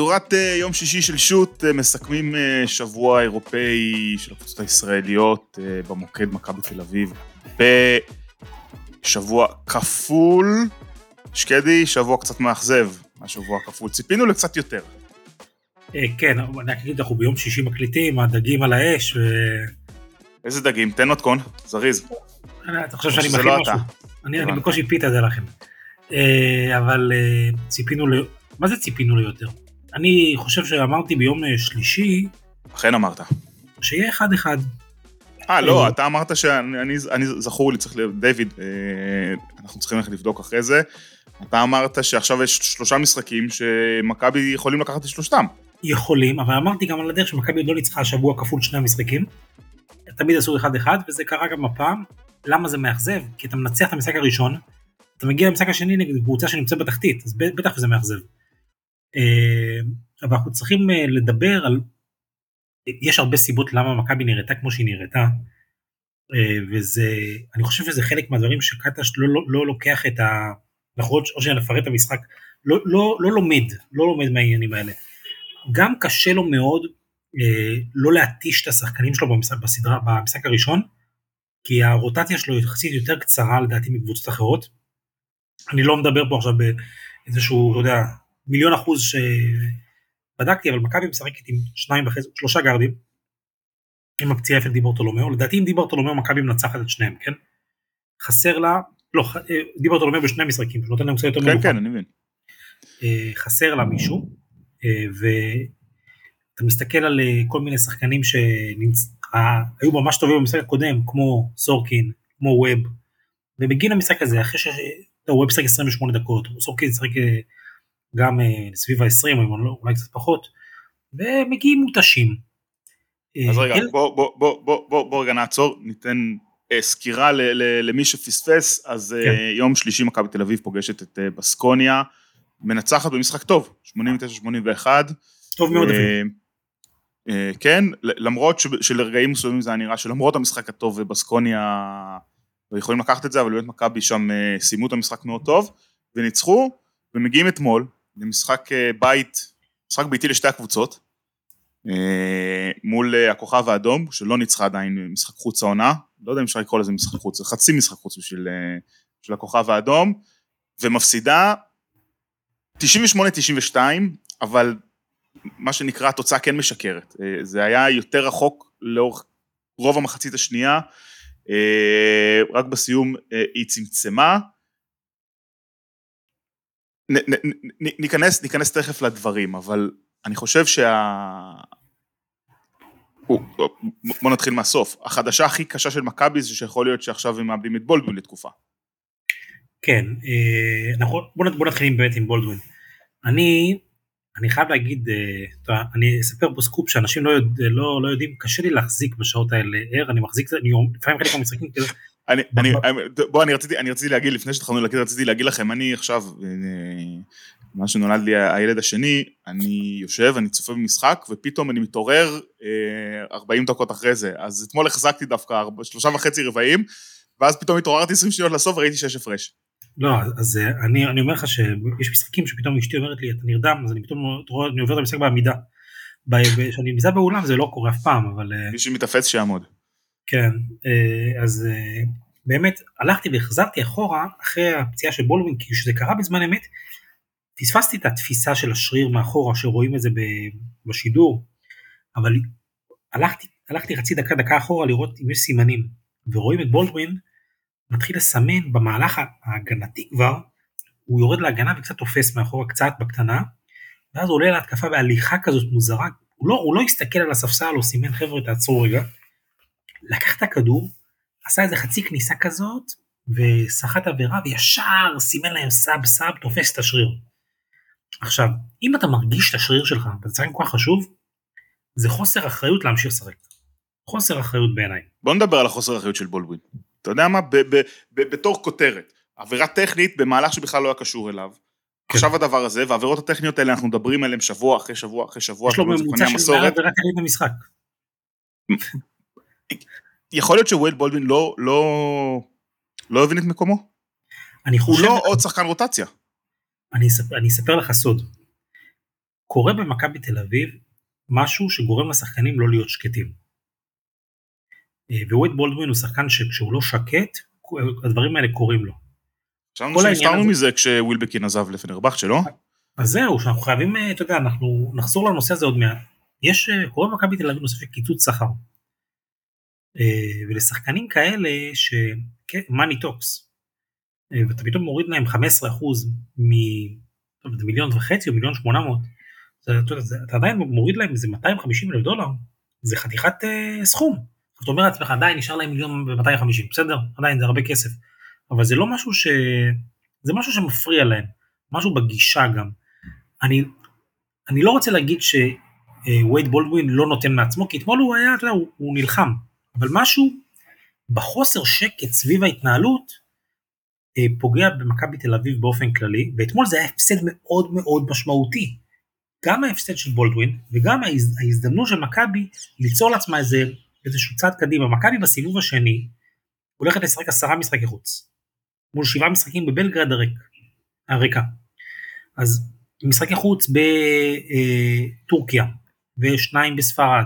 מהדורת אה, יום שישי של שו"ת אה, מסכמים אה, שבוע אירופאי של הקבוצות הישראליות במוקד מכבי תל אביב בשבוע כפול. שקדי, שבוע קצת מאכזב, השבוע הכפול. ציפינו לקצת יותר. כן, אני אגיד, אנחנו ביום שישי מקליטים, הדגים על האש. ו... איזה דגים? תן מתכון, זריז. אתה חושב שאני מכין לא משהו? אני בקושי פיתה זה לכם. אבל ציפינו, מה זה ציפינו ליותר? אני חושב שאמרתי ביום אה, שלישי... אכן אמרת. שיהיה אחד אחד. אה, לא, אתה אמרת שאני אני זכור לי, צריך ל... דיוויד, אה, אנחנו צריכים ללכת לבדוק אחרי זה. אתה אמרת שעכשיו יש שלושה משחקים שמכבי יכולים לקחת את שלושתם. יכולים, אבל אמרתי גם על הדרך שמכבי לא ניצחה השבוע כפול שני המשחקים. תמיד עשו אחד אחד, וזה קרה גם הפעם. למה זה מאכזב? כי אתה מנצח את המשחק הראשון, אתה מגיע למשחק השני נגד קבוצה שנמצאת בתחתית, אז בטח זה מאכזב. אה, אבל אנחנו צריכים אה, לדבר על, יש הרבה סיבות למה מכבי נראתה כמו שהיא נראתה, אה, וזה, אני חושב שזה חלק מהדברים שקטש לא, לא, לא לוקח את ה... אנחנו עוד שניה נפרט את המשחק, לא, לא, לא לומד, לא לומד מהעניינים האלה. גם קשה לו מאוד אה, לא להתיש את השחקנים שלו במשחק, בסדרה, במשחק הראשון, כי הרוטציה שלו יחסית יותר קצרה לדעתי מקבוצות אחרות. אני לא מדבר פה עכשיו באיזשהו, אתה יודע, מיליון אחוז שבדקתי, אבל מכבי משחקת עם שניים וחצי, שלושה גארדים, עם הפציעה יפל דיבור טולומיאו, לדעתי עם דיבור טולומיאו מכבי מנצחת את שניהם, כן? חסר לה, לא, אה, דיבור טולומיאו בשני משחקים, שנותן להם קצת יותר כן, כן, אני מבין. אה, חסר לה מישהו, אה, ואתה מסתכל על כל מיני שחקנים שהיו ממש טובים במשחק הקודם, כמו סורקין, כמו ווב, ובגין המשחק הזה, אחרי ש... ווב שחק 28 דקות, סורקין שחק גם אה, סביב ה-20, לא, אולי קצת פחות, ומגיעים מותשים. אז רגע, אל... בוא, בוא, בוא, בוא, בוא, בוא רגע נעצור, ניתן אה, סקירה ל, ל, למי שפספס, אז אה, כן. אה, יום שלישי מכבי תל אביב פוגשת את אה, בסקוניה, מנצחת במשחק טוב, 89-81. טוב מאוד אה, אה, כן, למרות שלרגעים מסוימים זה היה נראה שלמרות המשחק הטוב בסקוניה יכולים לקחת את זה, אבל באמת מכבי שם אה, סיימו את המשחק מאוד טוב, וניצחו, ומגיעים אתמול, למשחק אה, בית, משחק ביתי לשתי הקבוצות, אה, מול אה, הכוכב האדום, שלא ניצחה עדיין משחק חוץ העונה, לא יודע אם אפשר לקרוא לזה משחק חוץ, זה חצי משחק חוץ בשביל, בשביל הכוכב האדום, ומפסידה 98-92, אבל מה שנקרא התוצאה כן משקרת, זה היה יותר רחוק לאורך רוב המחצית השנייה, רק בסיום היא צמצמה, ניכנס, ניכנס תכף לדברים, אבל אני חושב שה... בוא נתחיל מהסוף. החדשה הכי קשה של מכבי זה שיכול להיות שעכשיו הם מאבדים את בולדווין לתקופה. כן, נכון, בוא נתחיל באמת עם בולדווין. אני, אני חייב להגיד, אה, אני אספר פה סקופ שאנשים לא, יודע, לא, לא יודעים, קשה לי להחזיק בשעות האלה ער, אני מחזיק, אני לפעמים חלק מהמשחקים אני, אני, בוא, אני רציתי, אני רציתי להגיד, לפני שהתחלנו להגיד, רציתי להגיד לכם, אני עכשיו, אה, מה שנולד לי הילד השני, אני יושב, אני צופה במשחק, ופתאום אני מתעורר 40 אה, דקות אחרי זה. אז אתמול החזקתי דווקא שלושה וחצי רבעים, ואז פתאום התעוררתי 20 שניות לסוף וראיתי שיש הפרש. לא, אז אה, אני, אני אומר לך שיש משחקים שפתאום אשתי אומרת לי, אתה נרדם, אז אני פתאום אני עובר את המשחק בעמידה. כשאני נמצא באולם זה לא קורה אף פעם, אבל... מי שמתאפץ שיעמוד. כן, אה, אז אה, באמת הלכתי והחזרתי אחורה אחרי הפציעה של בולווין, כי כשזה קרה בזמן אמת, פספסתי את התפיסה של השריר מאחורה, שרואים את זה בשידור, אבל הלכתי, הלכתי חצי דקה, דקה אחורה לראות אם יש סימנים, ורואים את בולדווין מתחיל לסמן במהלך ההגנתי כבר, הוא יורד להגנה וקצת תופס מאחורה קצת בקטנה, ואז הוא עולה להתקפה בהליכה כזאת מוזרה, הוא לא, הוא לא הסתכל על הספסל או סימן חבר'ה תעצרו רגע, לקח את הכדור, עשה איזה חצי כניסה כזאת, וסחט עבירה, וישר סימן להם סאב סאב, תופס את השריר. עכשיו, אם אתה מרגיש את השריר שלך, ואתה צריך כל כך חשוב, זה חוסר אחריות להמשיך לשחק. חוסר אחריות בעיניי. בוא נדבר על החוסר אחריות של בולדווין. אתה יודע מה? בתור כותרת, עבירה טכנית במהלך שבכלל לא היה קשור אליו. כן. עכשיו הדבר הזה, והעבירות הטכניות האלה, אנחנו מדברים עליהן שבוע אחרי שבוע אחרי שבוע. יש לו ממוצע של מעל עבירה טכנית במשחק. יכול להיות שווייל בולדווין לא, לא, לא הבין את מקומו? אני חושב... הוא לא עוד שחקן רוטציה. אני אספר, אני אספר לך סוד. קורה במכבי תל אביב משהו שגורם לשחקנים לא להיות שקטים. אה, ווייד בולדווין הוא שחקן שכשהוא לא שקט, הדברים האלה קורים לו. חשבנו שנפטרנו מזה כשווילבקין עזב לפנרבכט שלא? אז זהו, שאנחנו חייבים, אה, אתה יודע, אנחנו נחזור לנושא הזה עוד מעט. יש, אה, קורה במכבי תל אביב נושא של קיצוץ שכר. ולשחקנים כאלה ש... כן, money talks. ואתה פתאום מוריד להם 15% ממיליון וחצי או מיליון 800. אתה, אתה עדיין מוריד להם איזה 250 אלף דולר, זה חתיכת uh, סכום. אתה אומר לעצמך עדיין נשאר להם מיליון ו-250, בסדר? עדיין זה הרבה כסף. אבל זה לא משהו ש... זה משהו שמפריע להם, משהו בגישה גם. אני, אני לא רוצה להגיד שווייד אה, בולדווין לא נותן מעצמו, כי אתמול הוא היה, אתה יודע, הוא, הוא נלחם. אבל משהו בחוסר שקט סביב ההתנהלות אה, פוגע במכבי תל אביב באופן כללי, ואתמול זה היה הפסד מאוד מאוד משמעותי. גם ההפסד של בולדווין וגם ההז, ההזדמנות של מכבי ליצור לעצמה איזה, איזשהו צעד קדימה. מכבי בסיבוב השני הולכת לשחק עשרה משחקי חוץ. מול שבעה משחקים בבלגרד הריק, הריקה. אז משחקי חוץ בטורקיה ושניים בספרד.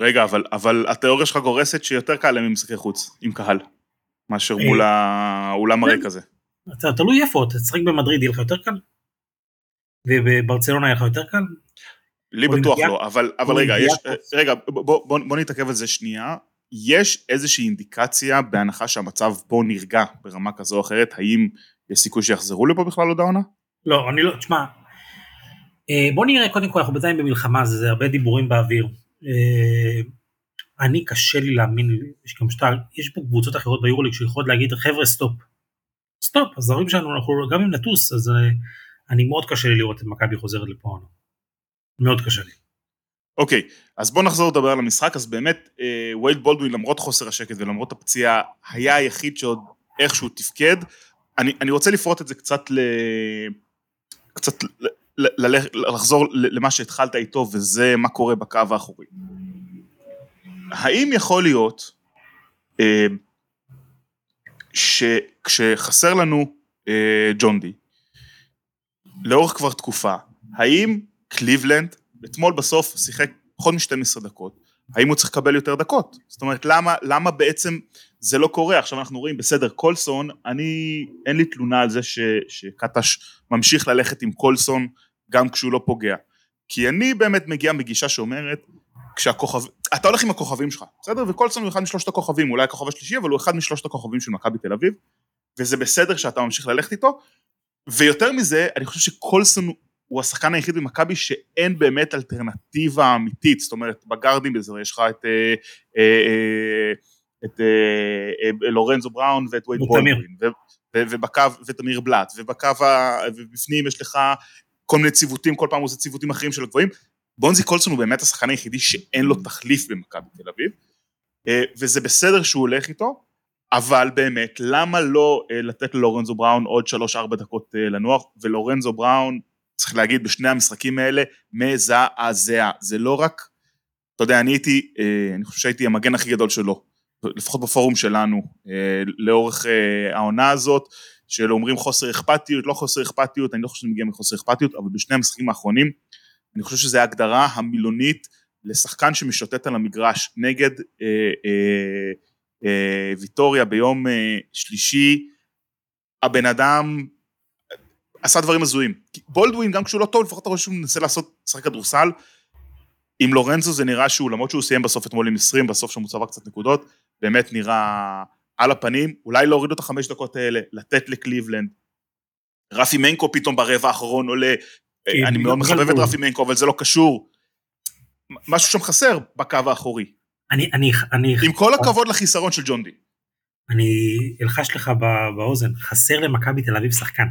רגע, אבל, אבל התיאוריה שלך גורסת שיותר קל להם ממשחקי חוץ, עם קהל, מאשר מול אה, האולם הריק הזה. תלוי איפה, תשחק במדריד יהיה לך יותר קל? ובברצלונה היה לך יותר קל? לי בטוח לא, אבל, אבל רגע, יש, רגע בוא, בוא, בוא נתעכב על זה שנייה. יש איזושהי אינדיקציה בהנחה שהמצב פה נרגע ברמה כזו או אחרת, האם יש סיכוי שיחזרו לפה בכלל עוד העונה? לא, אני לא, תשמע, אה, בוא נראה קודם כל, אנחנו בינתיים במלחמה, זה הרבה דיבורים באוויר. אה, אני קשה לי להאמין, יש גם שטר, יש פה קבוצות אחרות ביורוליג שיכולות להגיד חבר'ה stop. Stop, הזרים שלנו, אנחנו גם אם נטוס, אז אה, אני מאוד קשה לי לראות את מכבי חוזרת לפה. מאוד קשה לי. אוקיי, okay, אז בוא נחזור לדבר על המשחק, אז באמת אה, וייד בולדווין למרות חוסר השקט ולמרות הפציעה היה היחיד שעוד איכשהו תפקד. אני, אני רוצה לפרוט את זה קצת ל... קצת. לחזור למה שהתחלת איתו וזה מה קורה בקו האחורי. האם יכול להיות אה, שכשחסר לנו אה, ג'ון די לאורך כבר תקופה, האם קליבלנד אתמול בסוף שיחק פחות מ-12 דקות, האם הוא צריך לקבל יותר דקות? זאת אומרת, למה, למה בעצם זה לא קורה? עכשיו אנחנו רואים, בסדר, קולסון, אני, אין לי תלונה על זה ש, שקטש ממשיך ללכת עם קולסון גם כשהוא לא פוגע. כי אני באמת מגיע מגישה שאומרת, כשהכוכב... אתה הולך עם הכוכבים שלך, בסדר? וקולסון הוא אחד משלושת הכוכבים, אולי הכוכב השלישי, אבל הוא אחד משלושת הכוכבים של מכבי תל אביב, וזה בסדר שאתה ממשיך ללכת איתו, ויותר מזה, אני חושב שקולסון הוא השחקן היחיד במכבי שאין באמת אלטרנטיבה אמיתית, זאת אומרת בגארדים בזה יש לך את, אה, אה, אה, את לורנזו בראון ואת וייד בולדווין, ובקו, ותמיר בלאט, ובקו, ובפנים יש לך כל מיני ציוותים, כל פעם הוא עושה ציוותים אחרים של הגבוהים, בונזי קולסון הוא באמת השחקן היחידי שאין לו תחליף במכבי תל אביב, וזה בסדר שהוא הולך איתו, אבל באמת, למה לא לתת ללורנזו בראון עוד 3-4 דקות לנוח, ולורנזו בראון צריך להגיד בשני המשחקים האלה מזעזע, זה לא רק, אתה יודע אני הייתי, אה, אני חושב שהייתי המגן הכי גדול שלו, לפחות בפורום שלנו, אה, לאורך אה, העונה הזאת, של אומרים חוסר אכפתיות, לא חוסר אכפתיות, אני לא חושב שזה מגיע מחוסר אכפתיות, אבל בשני המשחקים האחרונים, אני חושב שזו ההגדרה המילונית לשחקן שמשוטט על המגרש נגד אה, אה, אה, ויטוריה ביום אה, שלישי, הבן אדם עשה דברים הזויים. בולדווין גם כשהוא לא טוב לפחות אתה רואה שהוא מנסה לעשות שחק כדורסל. עם לורנזו זה נראה שהוא למרות שהוא סיים בסוף אתמול עם 20 בסוף שם הוא צבע קצת נקודות באמת נראה על הפנים אולי להוריד את החמש דקות האלה לתת לקליבלנד. רפי מנקו פתאום ברבע האחרון עולה כן, אני מאוד מחבב את רפי מנקו אבל זה לא קשור. משהו שם חסר בקו האחורי. אני, אני, אני... עם כל הכבוד לחיסרון של ג'ון די. אני אלחש לך באוזן, חסר למכבי תל אביב שחקן.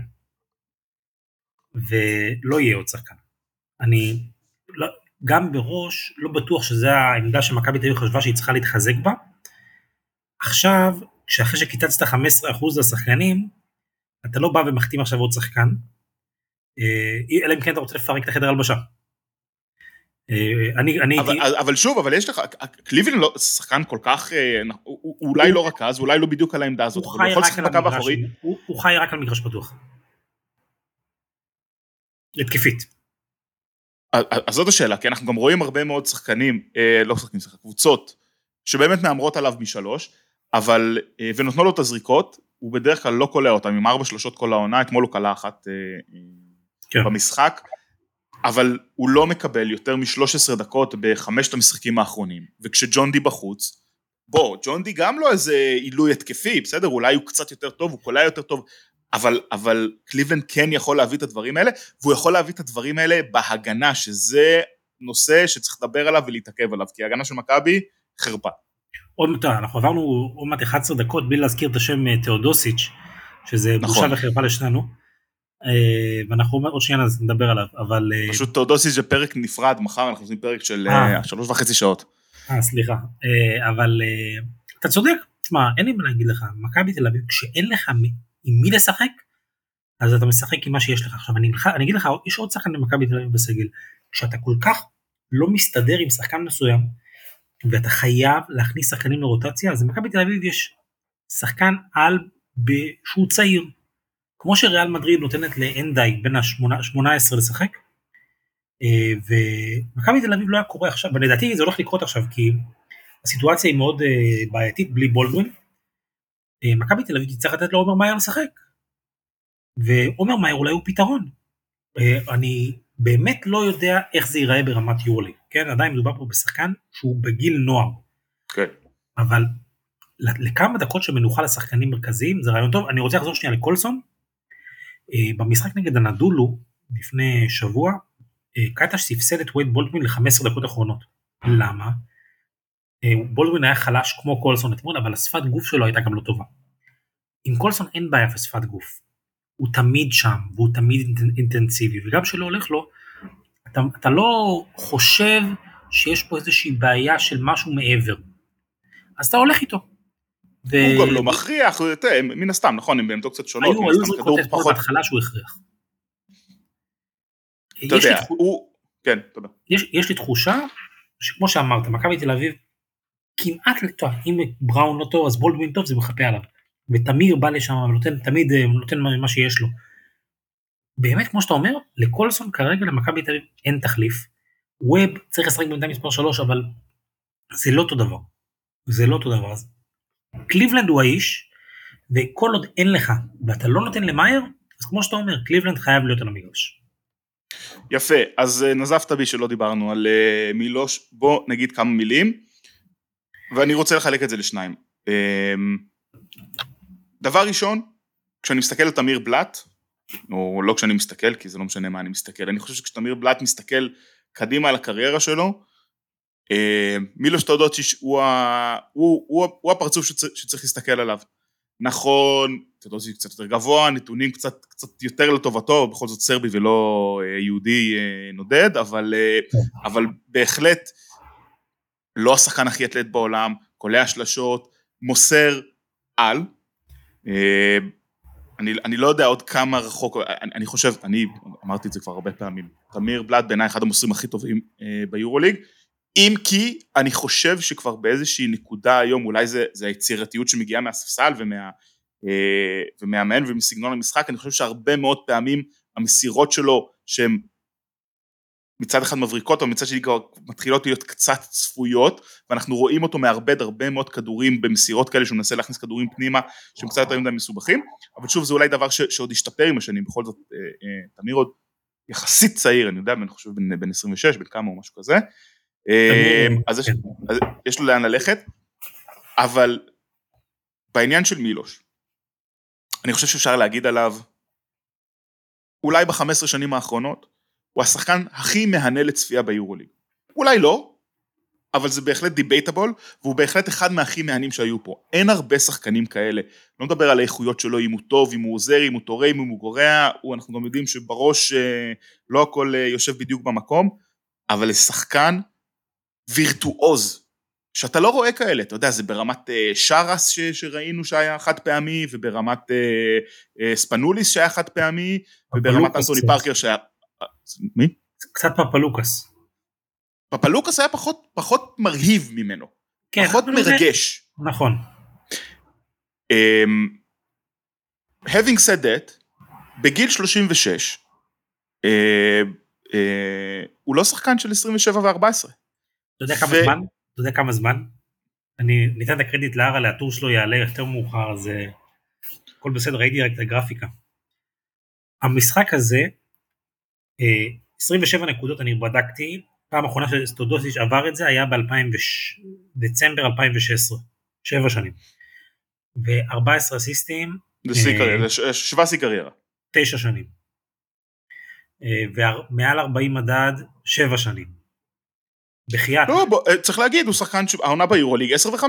ולא יהיה עוד שחקן. אני לא, גם בראש לא בטוח שזו העמדה שמכבי תל אביב חשבה שהיא צריכה להתחזק בה. עכשיו, כשאחרי שקיצצת 15% לשחקנים, אתה לא בא ומחתים עכשיו עוד שחקן, אה, אלא אם כן אתה רוצה לפרק את החדר הלבשה. אה, אני, אני אבל, הייתי... אבל שוב, אבל יש לך, קליבלין לא שחקן כל כך, אה, הוא, אולי לא רכז, אולי לא בדיוק על העמדה הזאת, הוא, הוא, הוא חי רק על מגרש פתוח. התקפית. אז זאת השאלה, כי אנחנו גם רואים הרבה מאוד שחקנים, אה, לא שחקנים, סליחה, קבוצות, שבאמת מהמרות עליו משלוש, אבל, אה, ונותנו לו את הזריקות, הוא בדרך כלל לא קולע אותם, עם ארבע שלושות כל העונה, אתמול הוא קלע אחת אה, כן. במשחק, אבל הוא לא מקבל יותר מ-13 דקות בחמשת המשחקים האחרונים, וכשג'ון די בחוץ, בוא, ג'ון די גם לא איזה עילוי התקפי, בסדר, אולי הוא קצת יותר טוב, הוא קולע יותר טוב, אבל, אבל קליבלנד כן יכול להביא את הדברים האלה, והוא יכול להביא את הדברים האלה בהגנה, שזה נושא שצריך לדבר עליו ולהתעכב עליו, כי ההגנה של מכבי, חרפה. עוד מעט, אנחנו עברנו עוד מעט 11 דקות בלי להזכיר את השם אה, תאודוסיץ', שזה נכון. בושה וחרפה לשנינו. אה, ואנחנו עוד שנייה נדבר עליו, אבל... אה, פשוט תאודוסיץ' זה פרק נפרד, מחר אנחנו עושים פרק של שלוש וחצי שעות. אה, סליחה. אבל אתה צודק, תשמע, אין לי מה להגיד לך, מכבי תל אביב, כשאין לך עם מי לשחק, אז אתה משחק עם מה שיש לך. עכשיו אני, אני אגיד לך, יש עוד שחקן במכבי תל אביב בסגל, כשאתה כל כך לא מסתדר עם שחקן מסוים, ואתה חייב להכניס שחקנים לרוטציה, אז במכבי תל אביב יש שחקן על שהוא צעיר. כמו שריאל מדריד נותנת לאנדאי בין ה-18 לשחק, אה, ומכבי תל אביב לא היה קורה עכשיו, ולדעתי זה הולך לקרות עכשיו, כי הסיטואציה היא מאוד אה, בעייתית בלי בולדווין, אה, מכבי תל אביב תצטרך לתת לעומר מאייר לשחק. ועומר מאייר אולי הוא פתרון. אני באמת לא יודע איך זה ייראה ברמת יורלי, כן? עדיין מדובר פה בשחקן שהוא בגיל נוער. כן. אבל לכמה דקות של מנוחה לשחקנים מרכזיים זה רעיון טוב. אני רוצה לחזור שנייה לקולסון. אה, במשחק נגד הנדולו לפני שבוע, קטש ספסד את וייד בולדווין ל-15 דקות אחרונות. למה? אה, בולדווין היה חלש כמו קולסון אתמול, אבל השפת גוף שלו הייתה גם לא טובה. עם קולסון אין בעיה בשפת גוף. הוא תמיד שם, והוא תמיד אינטנסיבי, וגם כשלא הולך לו, אתה, אתה לא חושב שיש פה איזושהי בעיה של משהו מעבר. אז אתה הולך איתו. ו... הוא גם לא מכריח, תראה, מן הסתם, נכון, הם בעמדות קצת שונות. היו, היו זריקות אתמול בהתחלה שהוא הכריח. אתה יודע, הוא... כן, תודה. יש, יש לי תחושה, שכמו שאמרת, מכבי תל אביב כמעט, טוב, אם בראון לא טוב אז בולדווין טוב זה מחפה עליו. ותמיר בא לשם ונותן תמיד אה, נותן מה שיש לו. באמת כמו שאתה אומר לקולסון כרגע למכבי תל אביב אין תחליף. ווב צריך לשחק בעמדה מספר 3 אבל זה לא אותו דבר. זה לא אותו דבר. אז קליבלנד הוא האיש וכל עוד אין לך ואתה לא נותן למאייר אז כמו שאתה אומר קליבלנד חייב להיות על המגרש. יפה אז אה, נזפת בי שלא דיברנו על אה, מילוש בוא נגיד כמה מילים. ואני רוצה לחלק את זה לשניים. דבר ראשון, כשאני מסתכל על תמיר בלאט, או לא כשאני מסתכל, כי זה לא משנה מה אני מסתכל, אני חושב שכשתמיר בלאט מסתכל קדימה על הקריירה שלו, אמ, מילוש טאודוצ'יש הוא, הוא, הוא, הוא הפרצוף שצריך, שצריך להסתכל עליו. נכון, טאודוצ'יש קצת יותר גבוה, נתונים קצת, קצת יותר לטובתו, בכל זאת סרבי ולא אה, יהודי אה, נודד, אבל, אה, אבל בהחלט לא השחקן הכי אתלט בעולם, קולע שלשות, מוסר על. אה, אני, אני לא יודע עוד כמה רחוק, אני, אני חושב, אני אמרתי את זה כבר הרבה פעמים, תמיר בלאט בעיניי אחד המוסרים הכי טובים אה, ביורוליג, אם כי אני חושב שכבר באיזושהי נקודה היום, אולי זה, זה היצירתיות שמגיעה מהספסל ומה, אה, ומהמאמן ומסגנון המשחק, אני חושב שהרבה מאוד פעמים המסירות שלו שהן מצד אחד מבריקות, אבל מצד שני כבר מתחילות להיות קצת צפויות, ואנחנו רואים אותו מאבד הרבה מאוד כדורים במסירות כאלה, שהוא מנסה להכניס כדורים פנימה, שהם קצת יותר מדי מסובכים, אבל שוב זה אולי דבר ש, שעוד ישתפר עם השנים, בכל זאת אה, אה, תמיר עוד יחסית צעיר, אני יודע, אני חושב בין, בין 26, בין כמה או משהו כזה, אה, אז, יש, אז יש לו לאן ללכת, אבל בעניין של מילוש, אני חושב שאפשר להגיד עליו, אולי ב-15 שנים האחרונות, הוא השחקן הכי מהנה לצפייה ביורוליג. אולי לא, אבל זה בהחלט דיבייטבול, והוא בהחלט אחד מהכי מהנים שהיו פה. אין הרבה שחקנים כאלה. לא מדבר על האיכויות שלו, אם הוא טוב, אם הוא עוזר, אם הוא תורם, אם הוא גורע, אנחנו גם יודעים שבראש אה, לא הכל אה, יושב בדיוק במקום, אבל לשחקן וירטואוז, שאתה לא רואה כאלה, אתה יודע, זה ברמת אה, שרס ש, שראינו שהיה חד פעמי, וברמת ספנוליס שהיה חד פעמי, וברמת אנטוני פארקר שהיה מי? קצת פפלוקאס. פפלוקאס היה פחות, פחות מרהיב ממנו. כן. פחות מרגש. זה... נכון. Um, having said that, בגיל 36, uh, uh, הוא לא שחקן של 27 ו-14. אתה יודע כמה זמן? אתה יודע כמה זמן? אני ניתן את הקרדיט לארה, הטור שלו יעלה יותר מאוחר, אז הכל בסדר, ראיתי רק את הגרפיקה. המשחק הזה, 27 נקודות אני בדקתי, פעם אחרונה שסטודוסיץ' עבר את זה היה בדצמבר 2016, שבע שנים. ו-14 אסיסטים. זה שיא קריירה, שבע שיא קריירה. תשע שנים. ומעל 40 מדד, שבע שנים. בחייאת. לא, בוא, אה, צריך להגיד, הוא שחקן, העונה ביורוליג 10 ו-5.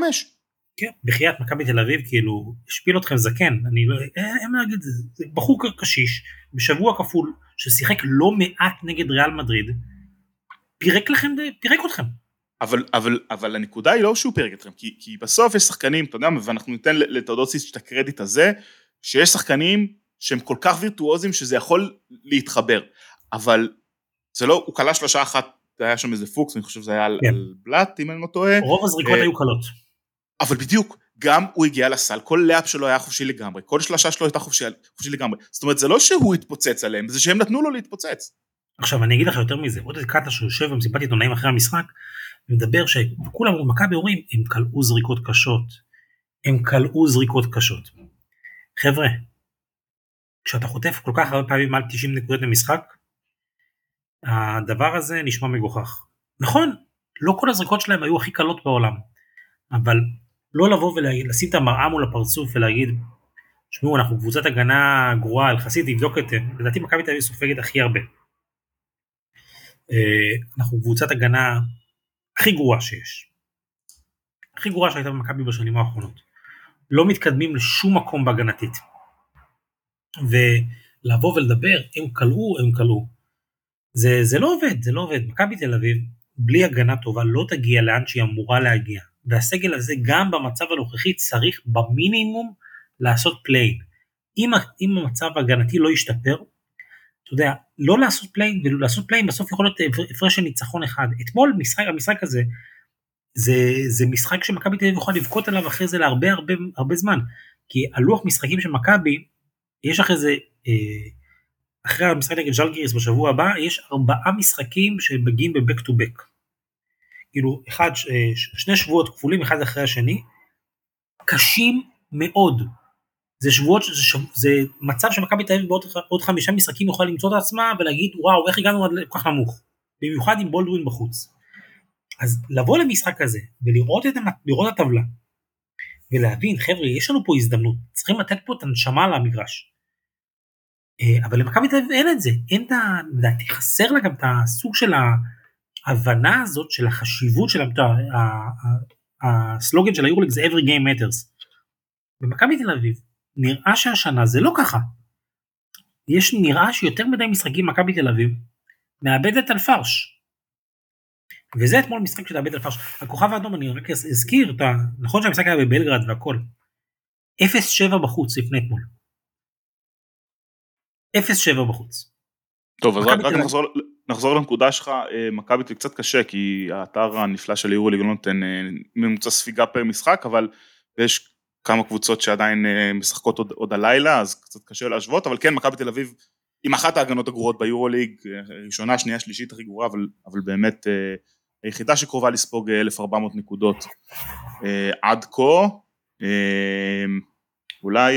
כן, בחייאת מכבי תל אביב כאילו השפיל אתכם זקן, אני לא, אין מה להגיד, זה בחור קשיש, בשבוע כפול, ששיחק לא מעט נגד ריאל מדריד, פירק לכם, פירק אתכם. אבל, אבל, אבל הנקודה היא לא שהוא פירק אתכם, כי, כי בסוף יש שחקנים, אתה יודע, ואנחנו ניתן לטודוסיס את הקרדיט הזה, שיש שחקנים שהם כל כך וירטואוזים שזה יכול להתחבר, אבל זה לא, הוא כלה שלושה אחת, היה שם איזה פוקס, אני חושב שזה היה על, כן. על בלאט, אם אני לא טועה. רוב הזריקות אה, היו קלות. אבל בדיוק, גם הוא הגיע לסל, כל לאפ שלו היה חופשי לגמרי, כל שלושה שלו הייתה חופשי, חופשי לגמרי. זאת אומרת, זה לא שהוא התפוצץ עליהם, זה שהם נתנו לו להתפוצץ. עכשיו אני אגיד לך יותר מזה, עוד איזה קאטה שיושב במסיבת עיתונאים אחרי המשחק, ומדבר שכולם מכבי אומרים, הם כלאו זריקות קשות, הם כלאו זריקות קשות. חבר'ה, כשאתה חוטף כל כך הרבה פעמים מעל 90 נקודות למשחק, הדבר הזה נשמע מגוחך. נכון, לא כל הזריקות שלהם היו הכי קלות בעולם, אבל לא לבוא ולשים את המראה מול הפרצוף ולהגיד, שמעו, אנחנו קבוצת הגנה גרועה יחסית, תבדוק את זה, לדעתי מכבי תל אביב סופגת הכי הרבה. אה, אנחנו קבוצת הגנה הכי גרועה שיש. הכי גרועה שהייתה במכבי בשנים האחרונות. לא מתקדמים לשום מקום בהגנתית. ולבוא ולדבר, הם קלעו, הם קלעו. זה, זה לא עובד, זה לא עובד. מכבי תל אביב, בלי הגנה טובה, לא תגיע לאן שהיא אמורה להגיע. והסגל הזה, גם במצב הנוכחי, צריך במינימום לעשות play-in. אם, אם המצב ההגנתי לא ישתפר, אתה יודע, לא לעשות play-in ולעשות play-in בסוף יכול להיות הפרש של ניצחון אחד. אתמול משחק, המשחק הזה, זה, זה משחק שמכבי תל אביב יכולה לבכות עליו אחרי זה להרבה הרבה הרבה זמן. כי הלוח משחקים של מכבי, יש אחרי זה, אה, אחרי המשחק נגד ז'לגיריס בשבוע הבא, יש ארבעה משחקים שמגיעים בבק טו בק. כאילו, אחד, שני שבועות כפולים אחד אחרי השני, קשים מאוד. זה שבועות, זה, שב, זה מצב שמכבי תל אביב בעוד עוד חמישה משחקים יכולה למצוא את עצמה ולהגיד וואו איך הגענו עד כל כך נמוך, במיוחד עם בולדווין בחוץ. אז לבוא למשחק הזה ולראות את, לראות את הטבלה ולהבין חבר'ה יש לנו פה הזדמנות, צריכים לתת פה את הנשמה למגרש. אה, אבל למכבי תל אביב אין את זה, אין את ה... לדעתי חסר לה גם את הסוג של ההבנה הזאת של החשיבות של הסלוגן של היורליג זה every game matters. במכבי תל אביב נראה שהשנה זה לא ככה. יש נראה שיותר מדי משחקים מכבי תל אביב מאבדת על פרש. וזה אתמול משחק של לאבד על פרש. הכוכב האדום אני רק אזכיר, אתה, נכון שהמשחק היה בבלגרד והכל. 0-7 בחוץ לפני אתמול. 0-7 בחוץ. טוב אז רק, רק נחזור, נחזור לנקודה שלך, אה, מכבי זה קצת קשה כי האתר הנפלא של יורו ליג לא נותן אה, ממוצע ספיגה פר משחק אבל יש כמה קבוצות שעדיין אה, משחקות עוד, עוד הלילה, אז קצת קשה להשוות, אבל כן, מכבי תל אביב עם אחת ההגנות הגרועות ביורוליג, ראשונה, שנייה, שלישית הכי גרועה, אבל, אבל באמת היחידה שקרובה לספוג 1,400 נקודות עד כה, אולי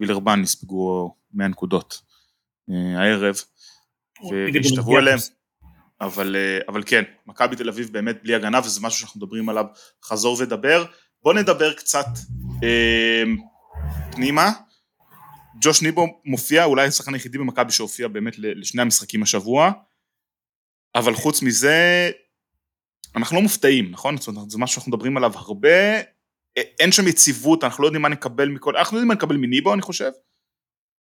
וילרבן יספגו 100 נקודות הערב, והשתוו אליהם. אבל, אבל כן, מכבי תל אביב באמת בלי הגנה וזה משהו שאנחנו מדברים עליו חזור ודבר. בוא נדבר קצת אה, פנימה. ג'וש ניבו מופיע, אולי השחקן היחידי במכבי שהופיע באמת לשני המשחקים השבוע, אבל חוץ מזה, אנחנו לא מופתעים, נכון? זאת אומרת, זה משהו שאנחנו מדברים עליו הרבה, אין שם יציבות, אנחנו לא יודעים מה נקבל מכל, אנחנו יודעים מה נקבל מניבו אני חושב,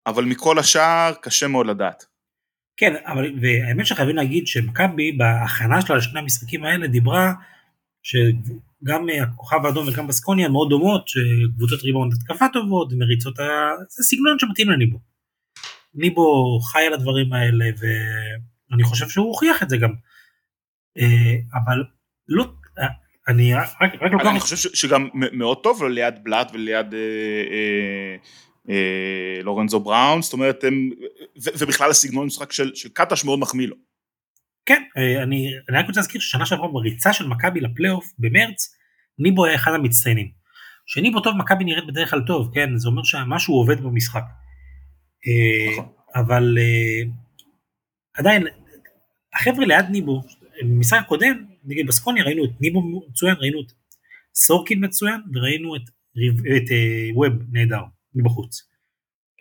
אבל מכל השאר קשה מאוד לדעת. כן, אבל והאמת שחייבים להגיד שמכבי בהכנה שלה לשני המשחקים האלה דיברה שגם אה, הכוכב האדום וגם בסקוניה מאוד דומות, שקבוצות ריבאונד התקפה טובות, מריצות, ה... זה סגנון שמתאים לניבו. ניבו חי על הדברים האלה ואני חושב שהוא הוכיח את זה גם. אה, אבל לא, אה, אני רק, רק לוקח... אני חושב שגם מאוד טוב לו ליד בלאט וליד לורנזו בראון, זאת אומרת הם ו- ובכלל הסגנון משחק של, של קטש מאוד מחמיא לו. כן, אה, אני, אני רק רוצה להזכיר ששנה שעברה בריצה של מכבי לפלייאוף במרץ, ניבו היה אחד המצטיינים. כשניבו טוב מכבי נראית בדרך כלל טוב, כן, זה אומר שמשהו עובד במשחק. אה, נכון. אבל אה, עדיין, החבר'ה ליד ניבו, במשחק הקודם, נגד בסקוניה ראינו את ניבו מצוין, ראינו את סורקין מצוין, וראינו את, את אה, ווב נהדר, מבחוץ.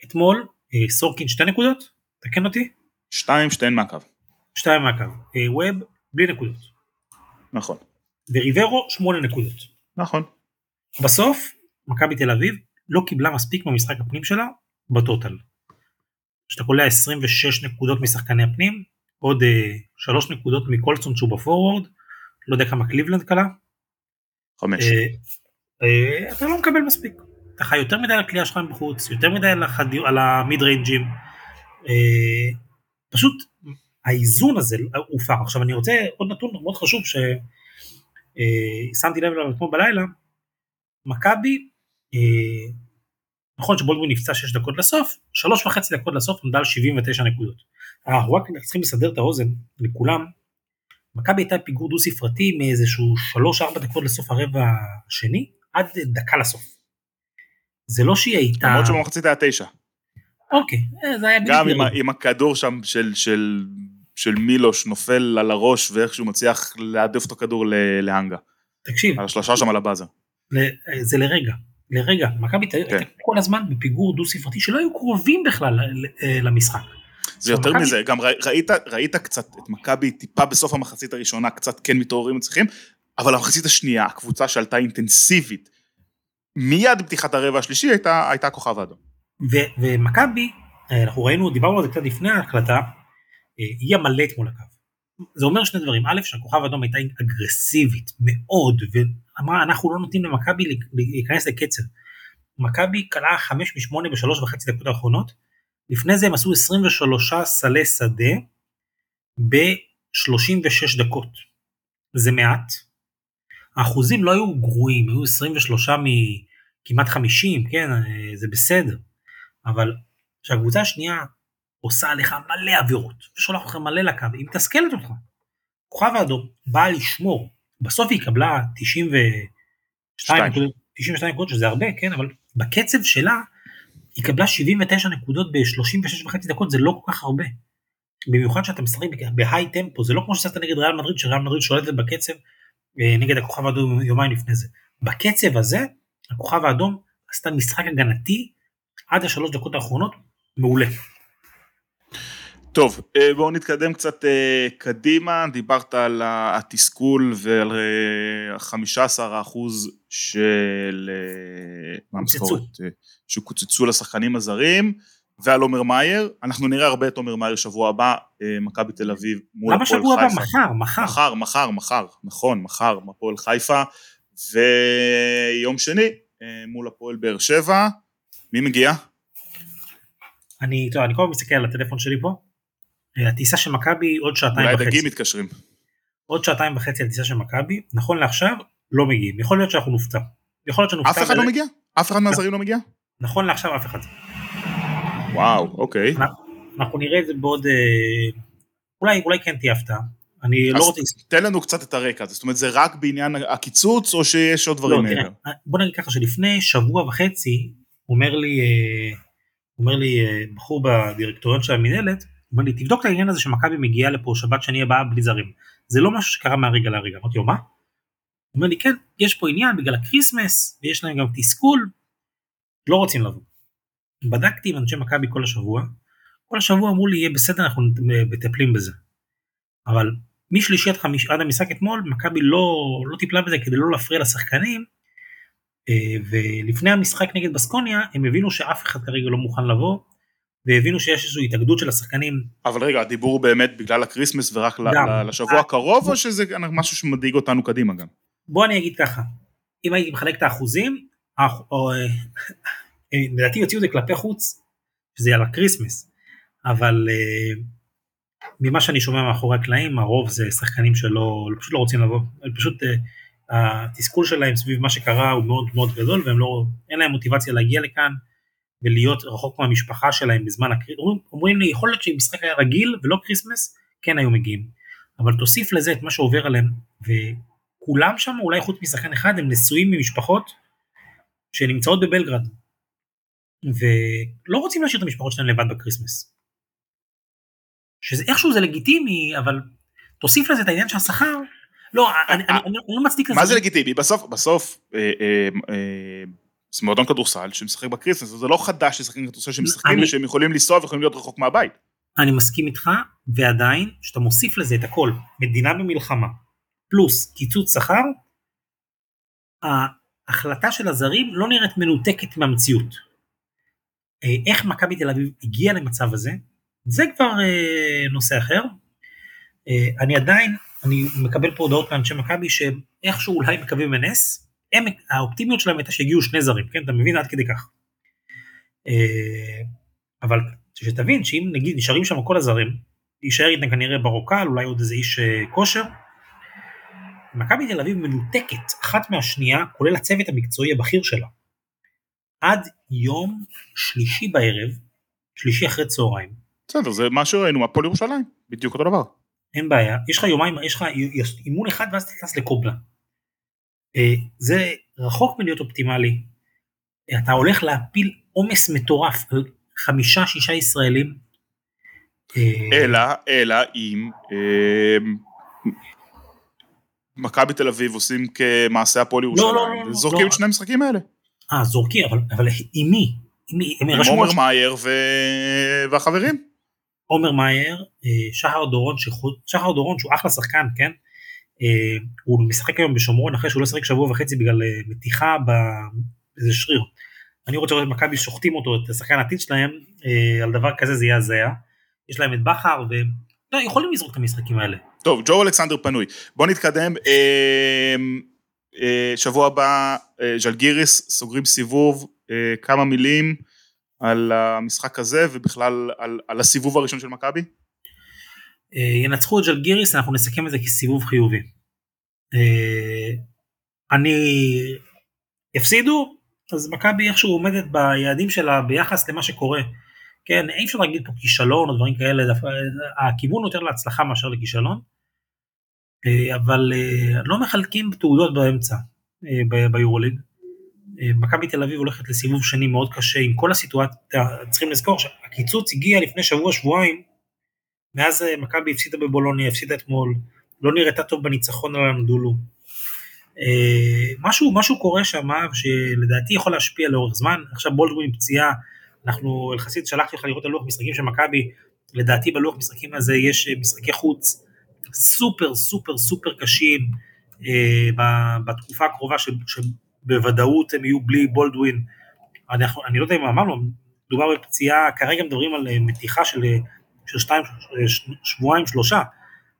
אתמול, אה, סורקין שתי נקודות, תקן אותי, שתיים, שתיהן מהקו. שתיים מהקו. אה, ווב בלי נקודות. נכון. וריברו שמונה נקודות. נכון. בסוף, מכבי תל אביב לא קיבלה מספיק במשחק הפנים שלה בטוטל. כשאתה קולע 26 נקודות משחקני הפנים, עוד אה, 3 נקודות מקולסון שהוא בפורוורד, לא יודע כמה קליבלנד קלה, חמש. אה, אה, אתה לא מקבל מספיק. אתה חי יותר מדי על הקליעה שלך מבחוץ, יותר מדי על, החד... על המיד ריינג'ים. אה, פשוט האיזון הזה הופר. עכשיו אני רוצה עוד נתון מאוד חשוב ששמתי לב אליו אתמול בלילה, מכבי, אה, נכון שבולדווין נפצע 6 דקות לסוף, 3 וחצי דקות לסוף עמדה על 79 נקודות. אנחנו רק צריכים לסדר את האוזן לכולם, מכבי הייתה פיגור דו ספרתי מאיזשהו 3-4 דקות לסוף הרבע השני, עד דקה לסוף. זה לא שהיא הייתה... למרות שבמחצית היה תשע. אוקיי, אה, זה היה בלי גם עם, עם הכדור שם של, של, של מילוש נופל על הראש ואיכשהו מצליח להדף את הכדור ל- לאנגה. תקשיב, על השלושה שם על הבאזר. ל- זה לרגע, לרגע, מכבי כן. הייתה כל הזמן בפיגור דו ספרתי שלא היו קרובים בכלל אה, למשחק. זה יותר מכבי- מזה, גם ראי- ראית, ראית קצת את מכבי טיפה בסוף המחצית הראשונה, קצת כן מתעוררים מצליחים, אבל המחצית השנייה, הקבוצה שעלתה אינטנסיבית, מיד בפתיחת הרבע השלישי הייתה, הייתה כוכב האדום. ו- ומכבי, אה, אנחנו ראינו, דיברנו על זה קצת לפני ההקלטה, אה, היא המלט מול הקו. זה אומר שני דברים, א', שהכוכב האדום הייתה אגרסיבית מאוד, ואמרה אנחנו לא נותנים למכבי להיכנס לקצב. מכבי קלעה 5 מ-8 בשלוש וחצי דקות האחרונות, לפני זה הם עשו 23 סלי שדה ב-36 דקות. זה מעט. האחוזים לא היו גרועים, היו 23 מכמעט 50, כן, אה, זה בסדר. אבל כשהקבוצה השנייה עושה עליך מלא עבירות, ושולח אותך מלא לקו, היא מתסכלת אותך. כוכב האדום באה לשמור, בסוף היא קבלה 92 שתיים. נקודות, 92 נקודות, שזה הרבה, כן, אבל בקצב שלה, היא קבלה 79 נקודות ב-36 וחצי דקות, זה לא כל כך הרבה. במיוחד שאתה משחק בהיי טמפו, זה לא כמו שעשית נגד ריאל מדריד, שריאל מדריד שולטת בקצב נגד הכוכב האדום יומיים לפני זה. בקצב הזה, הכוכב האדום עשתה משחק הגנתי עד השלוש דקות האחרונות, מעולה. טוב, אה, בואו נתקדם קצת אה, קדימה, דיברת על התסכול ועל ה-15% של אה, אה, שקוצצו לשחקנים הזרים, ועל עומר מאייר, אנחנו נראה הרבה את עומר מאייר שבוע הבא, אה, מכבי תל אביב מול למה הפועל שבוע הבא? חיפה. מחר, מחר. מחר, מחר, מחר, נכון, מחר, הפועל חיפה, ויום שני אה, מול הפועל באר שבע, מי מגיע? אני, טוב, אני כל הזמן מסתכל על הטלפון שלי פה. אה, הטיסה של מכבי עוד שעתיים אולי וחצי. דגים מתקשרים. עוד שעתיים וחצי על טיסה של מכבי, נכון לעכשיו לא מגיעים. יכול להיות שאנחנו נופתע. יכול להיות שנופתע. אף אחד לא מגיע? אף אחד מהזרים לא מגיע? נכון לעכשיו אף אחד. וואו, אוקיי. אנחנו נראה את זה בעוד... אה, אולי, אולי כן תהיה הפתעה. אני אז לא רוצה... תן לנו קצת את הרקע הזה, זאת אומרת זה רק בעניין הקיצוץ או שיש עוד דברים לא, מעבר? בוא נגיד ככה שלפני שבוע וחצי אומר לי, אה, אומר לי אה, בחור בדירקטוריון של המנהלת, אומר לי תבדוק את העניין הזה שמכבי מגיעה לפה שבת שני הבאה בלי זרים. זה לא משהו שקרה מהרגע להרגע. אמרתי לו מה? הוא אומר לי כן, יש פה עניין בגלל ה Christmas ויש להם גם תסכול, לא רוצים לבוא. בדקתי עם אנשי מכבי כל השבוע, כל השבוע אמרו לי יהיה בסדר אנחנו מטפלים בזה. אבל משלישי עד, חמיש, עד המשחק אתמול מכבי לא, לא טיפלה בזה כדי לא להפריע לשחקנים אה, ולפני המשחק נגד בסקוניה הם הבינו שאף אחד כרגע לא מוכן לבוא והבינו שיש איזושהי התאגדות של השחקנים אבל רגע, הדיבור הוא באמת בגלל ה Christmas ורק גם. לשבוע הקרוב או שזה משהו שמדאיג אותנו קדימה גם? בוא אני אגיד ככה אם הייתי מחלק את האחוזים לדעתי יוציאו את זה כלפי חוץ שזה על ה Christmas אבל אה, ממה שאני שומע מאחורי הקלעים הרוב זה שחקנים שלא פשוט לא רוצים לבוא פשוט אה, התסכול שלהם סביב מה שקרה הוא מאוד מאוד גדול והם לא אין להם מוטיבציה להגיע לכאן ולהיות רחוק מהמשפחה שלהם בזמן ה Christmas, אומרים, לי יכול להיות שאם משחק היה רגיל ולא Christmas, כן היו מגיעים. אבל תוסיף לזה את מה שעובר עליהם, וכולם שם אולי חוץ משחקן אחד הם נשואים עם משפחות שנמצאות בבלגרד, ולא רוצים להשאיר את המשפחות שלהם לבד ב Christmas. שאיכשהו זה לגיטימי, אבל תוסיף לזה את העניין של השכר, לא, אני, אני, אני לא מצדיק לזה. מה זה לגיטימי? בסוף, בסוף, אה, אה, אה, זה מועדון כדורסל שמשחק ב Christmas, זה לא חדש לשחקני כדורסל שמשחקים ושהם יכולים לנסוע ויכולים להיות רחוק מהבית. אני מסכים איתך, ועדיין, כשאתה מוסיף לזה את הכל, מדינה במלחמה, פלוס קיצוץ שכר, ההחלטה של הזרים לא נראית מנותקת מהמציאות. אה, איך מכבי תל אביב הגיעה למצב הזה, זה כבר אה, נושא אחר. אה, אני עדיין, אני מקבל פה הודעות מאנשי מכבי שאיכשהו אולי מקווים בנס, הם, האופטימיות שלהם הייתה שהגיעו שני זרים, כן, אתה מבין עד כדי כך. אבל שתבין שאם נגיד נשארים שם כל הזרים, יישאר איתם כנראה ברוקל, אולי עוד איזה איש כושר, מכבי תל אביב מנותקת אחת מהשנייה, כולל הצוות המקצועי הבכיר שלה. עד יום שלישי בערב, שלישי אחרי צהריים. בסדר, זה מה שראינו מהפועל ירושלים, בדיוק אותו דבר. אין בעיה, יש לך יומיים, יש לך אימון אחד ואז אתה טס לקובלה. אה, זה רחוק מלהיות אופטימלי. אתה הולך להפיל עומס מטורף על חמישה שישה ישראלים. אה, אלא, אלא אם אה, מכבי תל אביב עושים כמעשה הפועל ירושלים, לא, לא, לא, זורקים. את שני המשחקים האלה. אה, זורקים, אבל, אבל עם מי? עם מי? עם עומר מאייר ו... והחברים. עומר מאייר, אה, שחר דורון, שחוד, שחר דורון שהוא אחלה שחקן, כן? אה, הוא משחק היום בשומרון אחרי שהוא לא שיחק שבוע וחצי בגלל אה, מתיחה באיזה שריר. אני רוצה לראות את מכבי שוחטים אותו, את השחקן העתיד שלהם, על דבר כזה זה יהיה הזיה. יש להם את בכר, והם לא, יכולים לזרוק את המשחקים האלה. טוב, ג'ו אלכסנדר פנוי. בוא נתקדם. שבוע הבא ז'לגיריס סוגרים סיבוב, אה, כמה מילים על המשחק הזה ובכלל על, על הסיבוב הראשון של מכבי? ינצחו את ז'לגיריס, אנחנו נסכם את זה כסיבוב חיובי. אני... יפסידו, אז מכבי איכשהו עומדת ביעדים שלה ביחס למה שקורה. כן, אי אפשר להגיד פה כישלון או דברים כאלה, הכיוון יותר להצלחה מאשר לכישלון. אה, אבל אה, לא מחלקים תעודות באמצע אה, ביורוליג. מכבי תל אביב הולכת לסיבוב שני מאוד קשה עם כל הסיטואציה, צריכים לזכור שהקיצוץ הגיע לפני שבוע שבועיים, מאז מכבי הפסידה בבולוניה, הפסידה אתמול, לא נראתה טוב בניצחון על הנדולו. משהו, משהו קורה שם שלדעתי יכול להשפיע לאורך זמן, עכשיו בולדווין פציעה, אנחנו, יחסית שלחתי לך לראות את הלוח משחקים של מכבי, לדעתי בלוח משחקים הזה יש משחקי חוץ סופר סופר סופר קשים. אה, בתקופה הקרובה ש, שבוודאות הם יהיו בלי בולדווין. אני, אני לא יודע אם אמרנו, מדובר בפציעה, כרגע מדברים על אה, מתיחה של, אה, של שתיים, שבועיים שלושה,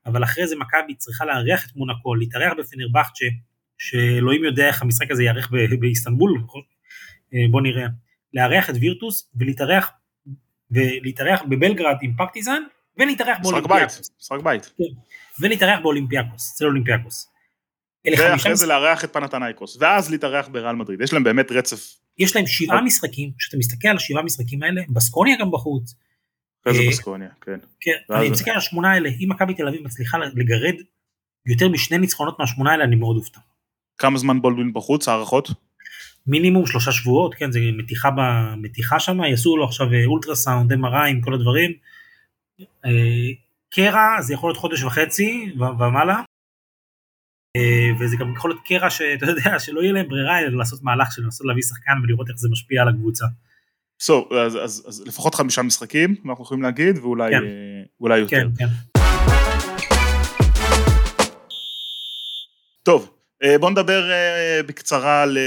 אבל אחרי זה מכבי צריכה לארח את מונקו, להתארח בפנרבכצ'ה, שאלוהים יודע איך המשחק הזה ייארך באיסטנבול, אה, בוא נראה, לארח את וירטוס ולהתארח ולהתארח בבלגרד עם פרטיזן ולהתארח באולימפיאקוס. משחק בית. כן. ולהתארח באולימפיאקוס, אצל אולימפיאקוס. ואחרי זה לארח את פנאתינייקוס, ואז להתארח בריאל מדריד, יש להם באמת רצף. יש להם שבעה משחקים, כשאתה מסתכל על השבעה משחקים האלה, בסקוניה גם בחוץ. איזה אה, בסקוניה, כן. כן, אני מסתכל על השמונה האלה, אם מכבי תל אביב מצליחה לגרד יותר משני ניצחונות מהשמונה האלה, אני מאוד אופתע. כמה זמן בולדווין בחוץ, הערכות? מינימום שלושה שבועות, כן, זה מתיחה במתיחה שם, יעשו לו עכשיו אה, אולטרסאונד, MRI עם כל הדברים. אה, קרע זה יכול להיות חודש וחצי ומעלה, וזה גם יכול להיות קרע שאתה יודע שלא יהיה להם ברירה אלא לעשות מהלך של לנסות להביא שחקן ולראות איך זה משפיע על הקבוצה. So, אז, אז, אז לפחות חמישה משחקים אנחנו יכולים להגיד ואולי כן. אולי יותר. כן, כן. טוב, אה, בוא נדבר אה, בקצרה על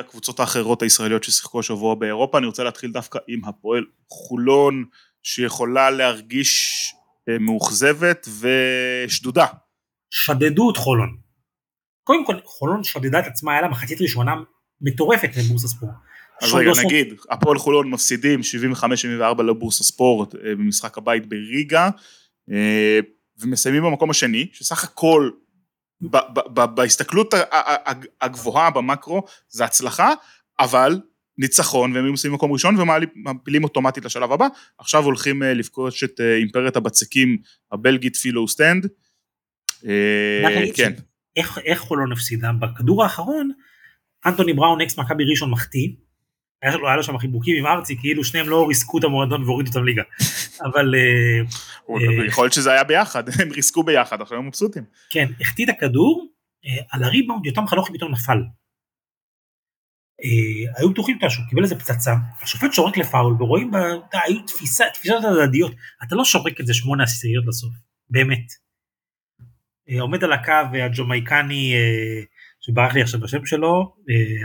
הקבוצות האחרות הישראליות ששיחקו השבוע באירופה, אני רוצה להתחיל דווקא עם הפועל חולון שיכולה להרגיש אה, מאוכזבת ושדודה. שדדו את חולון. קודם כל חולון שדדה את עצמה, היה לה מחצית ראשונה מטורפת לבורס הספורט. אז רגע נגיד, הפועל חולון מפסידים 75-74 לבורס הספורט אה, במשחק הבית בריגה, אה, ומסיימים במקום השני, שסך הכל בהסתכלות הגבוהה במקרו זה הצלחה, אבל ניצחון והם היו מסיימים מקום ראשון ומעפילים אוטומטית לשלב הבא, עכשיו הולכים אה, לפגוש את אימפריית הבצקים הבלגית פילו אוסטנד. כן. איך, איך חולון הפסידה? בכדור האחרון, אנטוני בראון אקס מכבי ראשון מחטיא, היה לו, היה לו שם חיבוקים עם ארצי, כאילו שניהם לא ריסקו את המועדון והורידו אותם ליגה. אבל... יכול להיות שזה היה ביחד, הם ריסקו ביחד, עכשיו הם מבסוטים. כן, החטיא את הכדור, על הריבאונד יותם חנוכי פתאום נפל. אה, היו בטוחים שהוא קיבל איזה פצצה, השופט שורק לפאול ורואים, היו תפיסות הדדיות, אתה לא שורק את זה שמונה עשיריות לסוף, באמת. אה, עומד על הקו הג'ומייקני, אה, שברח לי עכשיו בשם שלו,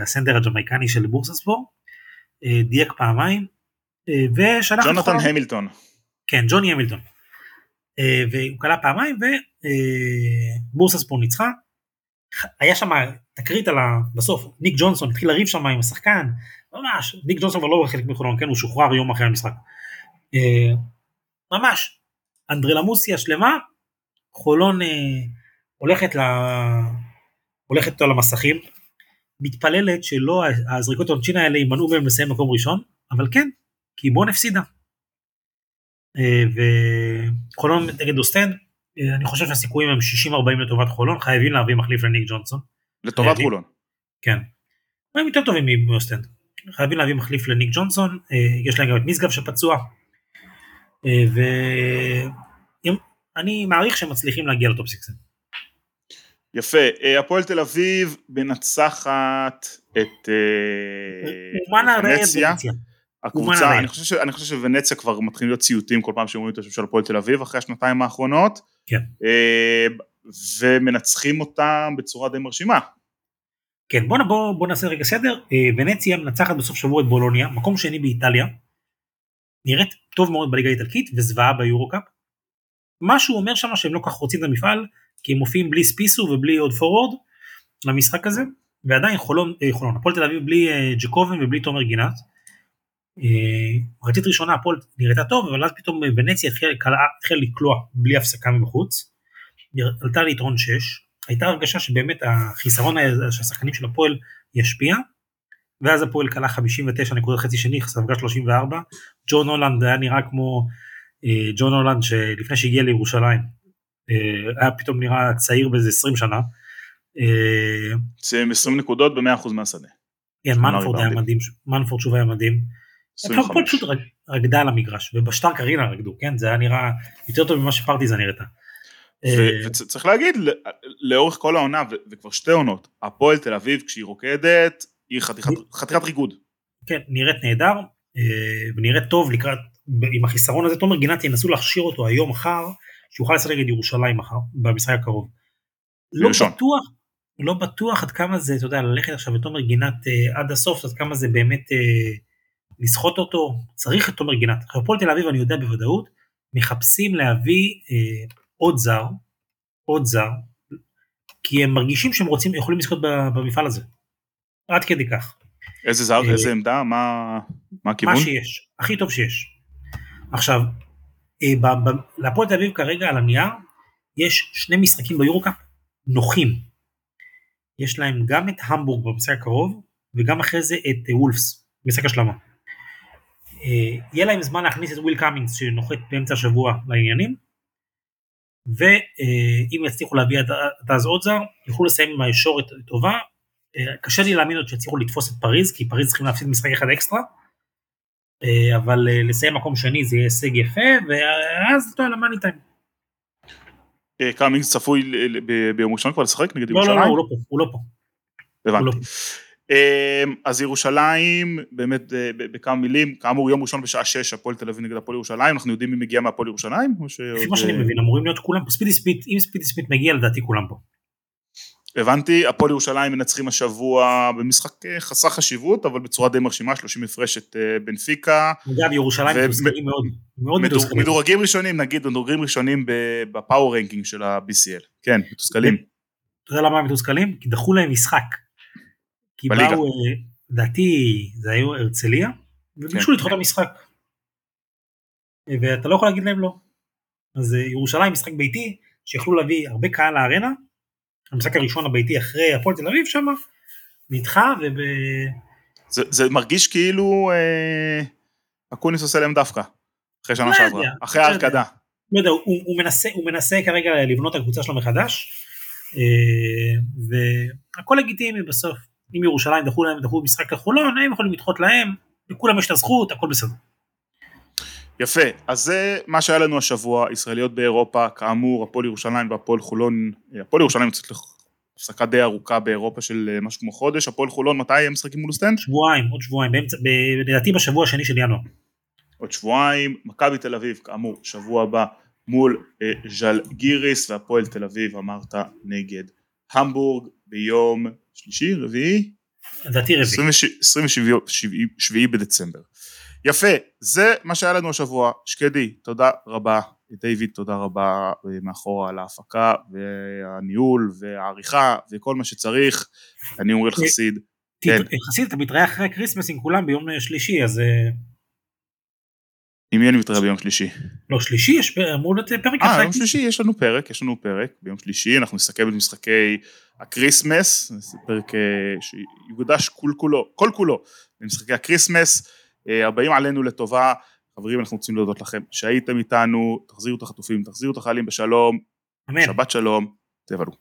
הסנדר הג'ומייקני של בורסספור, דייק פעמיים, ושלח... ג'ונתן המילטון. כן, ג'וני המילטון. והוא קלע פעמיים ובורסספור ניצחה, היה שם תקרית על ה... בסוף, ניק ג'ונסון התחיל לריב שם עם השחקן, ממש, ניק ג'ונסון כבר לא חלק מחולון, כן, הוא שוחרר יום אחרי המשחק. אה, ממש, אנדרלמוסיה שלמה, חולון אה, הולכת ל... הולכת איתו למסכים, מתפללת שלא הזריקות העונשין האלה יימנעו מהם לסיים מקום ראשון, אבל כן, כי בון הפסידה. אה, וחולון נגד אוסטנד, אה, אני חושב שהסיכויים הם 60-40 לטובת חולון, חייבים להביא מחליף לניק ג'ונסון. לטובת חולון. כן. הם יותר טובים מאוסטנד. חייבים להביא מחליף לניק ג'ונסון, אה, יש להם גם את משגב שפצוע. אה, ואני מעריך שהם מצליחים להגיע לטופ סיקסן. יפה, הפועל תל אביב מנצחת את ונציה. הקבוצה, אני חושב, ש, אני חושב שוונציה כבר מתחילים להיות ציוטים כל פעם שאומרים את השם של הפועל תל אביב אחרי השנתיים האחרונות. כן. אה, ומנצחים אותם בצורה די מרשימה. כן, בוא, בוא, בוא נעשה רגע סדר. אה, ונציה מנצחת בסוף שבוע את בולוניה, מקום שני באיטליה. נראית טוב מאוד בליגה האיטלקית וזוועה ביורו-קאפ. משהו אומר שם שהם לא כל כך רוצים את המפעל, כי הם מופיעים בלי ספיסו ובלי עוד פורוורד למשחק הזה, ועדיין חולון, אה, חולון, הפועל תל אביב בלי ג'קובן ובלי תומר גינת. מחצית ראשונה הפועל נראתה טוב אבל אז פתאום ונציה התחילה לקלוע בלי הפסקה מבחוץ. עלתה ליתרון 6 הייתה הרגשה שבאמת החיסרון של השחקנים של הפועל ישפיע. ואז הפועל קלה 59 נקודות חצי שני ספגה 34 ג'ון הולנד היה נראה כמו אה, ג'ון הולנד שלפני שהגיע לירושלים אה, היה פתאום נראה צעיר באיזה 20 שנה. אה, 20 נקודות ב-100% מהשדה. כן, מנפורד היה מדהים, מנפורד שוב היה מדהים. הפועל פשוט רקדה על המגרש, ובשטר קרינה רקדו, כן? זה היה נראה יותר טוב ממה שפרטיזן נראתה. אה, וצריך להגיד, לאורך כל העונה, וכבר שתי עונות, הפועל תל אביב כשהיא רוקדת, היא חתיכת ריגוד. כן, נראית נהדר, אה, ונראית טוב לקראת, עם החיסרון הזה, תומר גינת ינסו להכשיר אותו היום מחר, שיוכל לשחק נגד ירושלים מחר, במשחק הקרוב. לא בטוח, לא בטוח עד כמה זה, אתה יודע, ללכת עכשיו לתומר גינת אה, עד הסוף, עד כמה זה באמת... לסחוט אותו, צריך את תומר גינת. עכשיו הפועל תל אביב אני יודע בוודאות, מחפשים להביא אה, עוד זר, עוד זר, כי הם מרגישים שהם רוצים, יכולים לזכות במפעל הזה. עד כדי כך. איזה זר, אה, איזה עמדה, מה, מה הכיוון? מה שיש, הכי טוב שיש. עכשיו, אה, להפועל תל אביב כרגע על הנייר, יש שני משחקים ביורוקאפ נוחים. יש להם גם את המבורג במשחק הקרוב, וגם אחרי זה את וולפס, משחק השלמה. אה, יהיה להם זמן להכניס את וויל קאמינגס שנוחת באמצע השבוע לעניינים, ואם יצליחו להביא עד אז עוד זר, יוכלו לסיים עם ישורת טובה. אה, קשה לי להאמין עוד שיצליחו לתפוס את פריז, כי פריז צריכים להפסיד משחק אחד אקסטרה, אה, אבל לסיים מקום שני זה יהיה הישג יפה, ואז אתה יודע, למאני טיים. קאמינגס צפוי ביום ראשון כבר לשחק נגד ירושלים? לא, לא, לא, הוא לא פה, הוא לא פה. הבנתי. אמ, אז ירושלים, באמת אה, בכמה מילים, כאמור יום ראשון בשעה 6 הפועל תל אביב נגד הפועל ירושלים, אנחנו יודעים מי מגיע מהפועל ירושלים? לפי מה שאני מבין, אמורים להיות כולם פה, ספידי סמית', אם ספידי סמית' מגיע לדעתי כולם פה. הבנתי, הפועל ירושלים מנצחים השבוע במשחק אה, חסר חשיבות, אבל בצורה די מרשימה, 30 הפרש את אה, בנפיקה. אגב, ירושלים ו... מתוסכלים מאוד, מאוד מתוסכלים. מדורגים ראשונים, נגיד, מדורגים ראשונים ב power ranking של ה-BCL, כן, מתוסכלים. אתה יודע למה הם מתוסכלים? כי דחו להם משחק. כי בליגה. באו, אה, לדעתי זה היו הרצליה, וביקשו כן. לדחות את המשחק. ואתה לא יכול להגיד להם לא. אז ירושלים משחק ביתי, שיכלו להביא הרבה קהל לארנה, המשחק הראשון הביתי אחרי הפועל תל אביב שם, נדחה זה, זה מרגיש כאילו אה, אקוניס עושה להם דווקא, אחרי שנה לא שעברה, אחרי. ההרקדה. לא יודע, הוא, הוא, מנסה, הוא מנסה כרגע לבנות את הקבוצה שלו מחדש, אה, והכל לגיטימי בסוף. אם ירושלים דחו להם, דחו משחק לחולון, הם יכולים לדחות להם, לכולם יש את הזכות, הכל בסדר. יפה, אז זה מה שהיה לנו השבוע, ישראליות באירופה, כאמור, הפועל ירושלים והפועל חולון, הפועל ירושלים יוצאת להפסקה די ארוכה באירופה של אה, משהו כמו חודש, הפועל חולון, מתי הם משחקים מול סטנד? שבועיים, עוד שבועיים, לדעתי בשבוע השני של ינואר. עוד שבועיים, מכבי תל אביב, כאמור, שבוע הבא מול אה, ז'לגיריס והפועל תל אביב, אמרת, נגד המבורג ביום שלישי, רביעי? לדעתי רביעי. 27 בדצמבר. יפה, זה מה שהיה לנו השבוע. שקדי, תודה רבה. דיוויד, תודה רבה אה, מאחורה על ההפקה והניהול והעריכה וכל מה שצריך. אני אוריאל חסיד. כן. יחסית אתה מתראה אחרי ה Christmas עם כולם ביום אה, שלישי, אז... אה, עם מי אני מתראה ביום שלישי? לא, שלישי יש, אמור להיות פרק אה. יום שלישי יש לנו פרק, יש לנו פרק ביום שלישי, אנחנו נסכם את משחקי ה Christmas, זה פרק אה, שיוקדש כל כולו, כל כולו, למשחקי ה Christmas, אה, הבאים עלינו לטובה, חברים אנחנו רוצים להודות לכם שהייתם איתנו, תחזירו את החטופים, תחזירו את החיילים בשלום, אמן. שבת שלום, תבלו.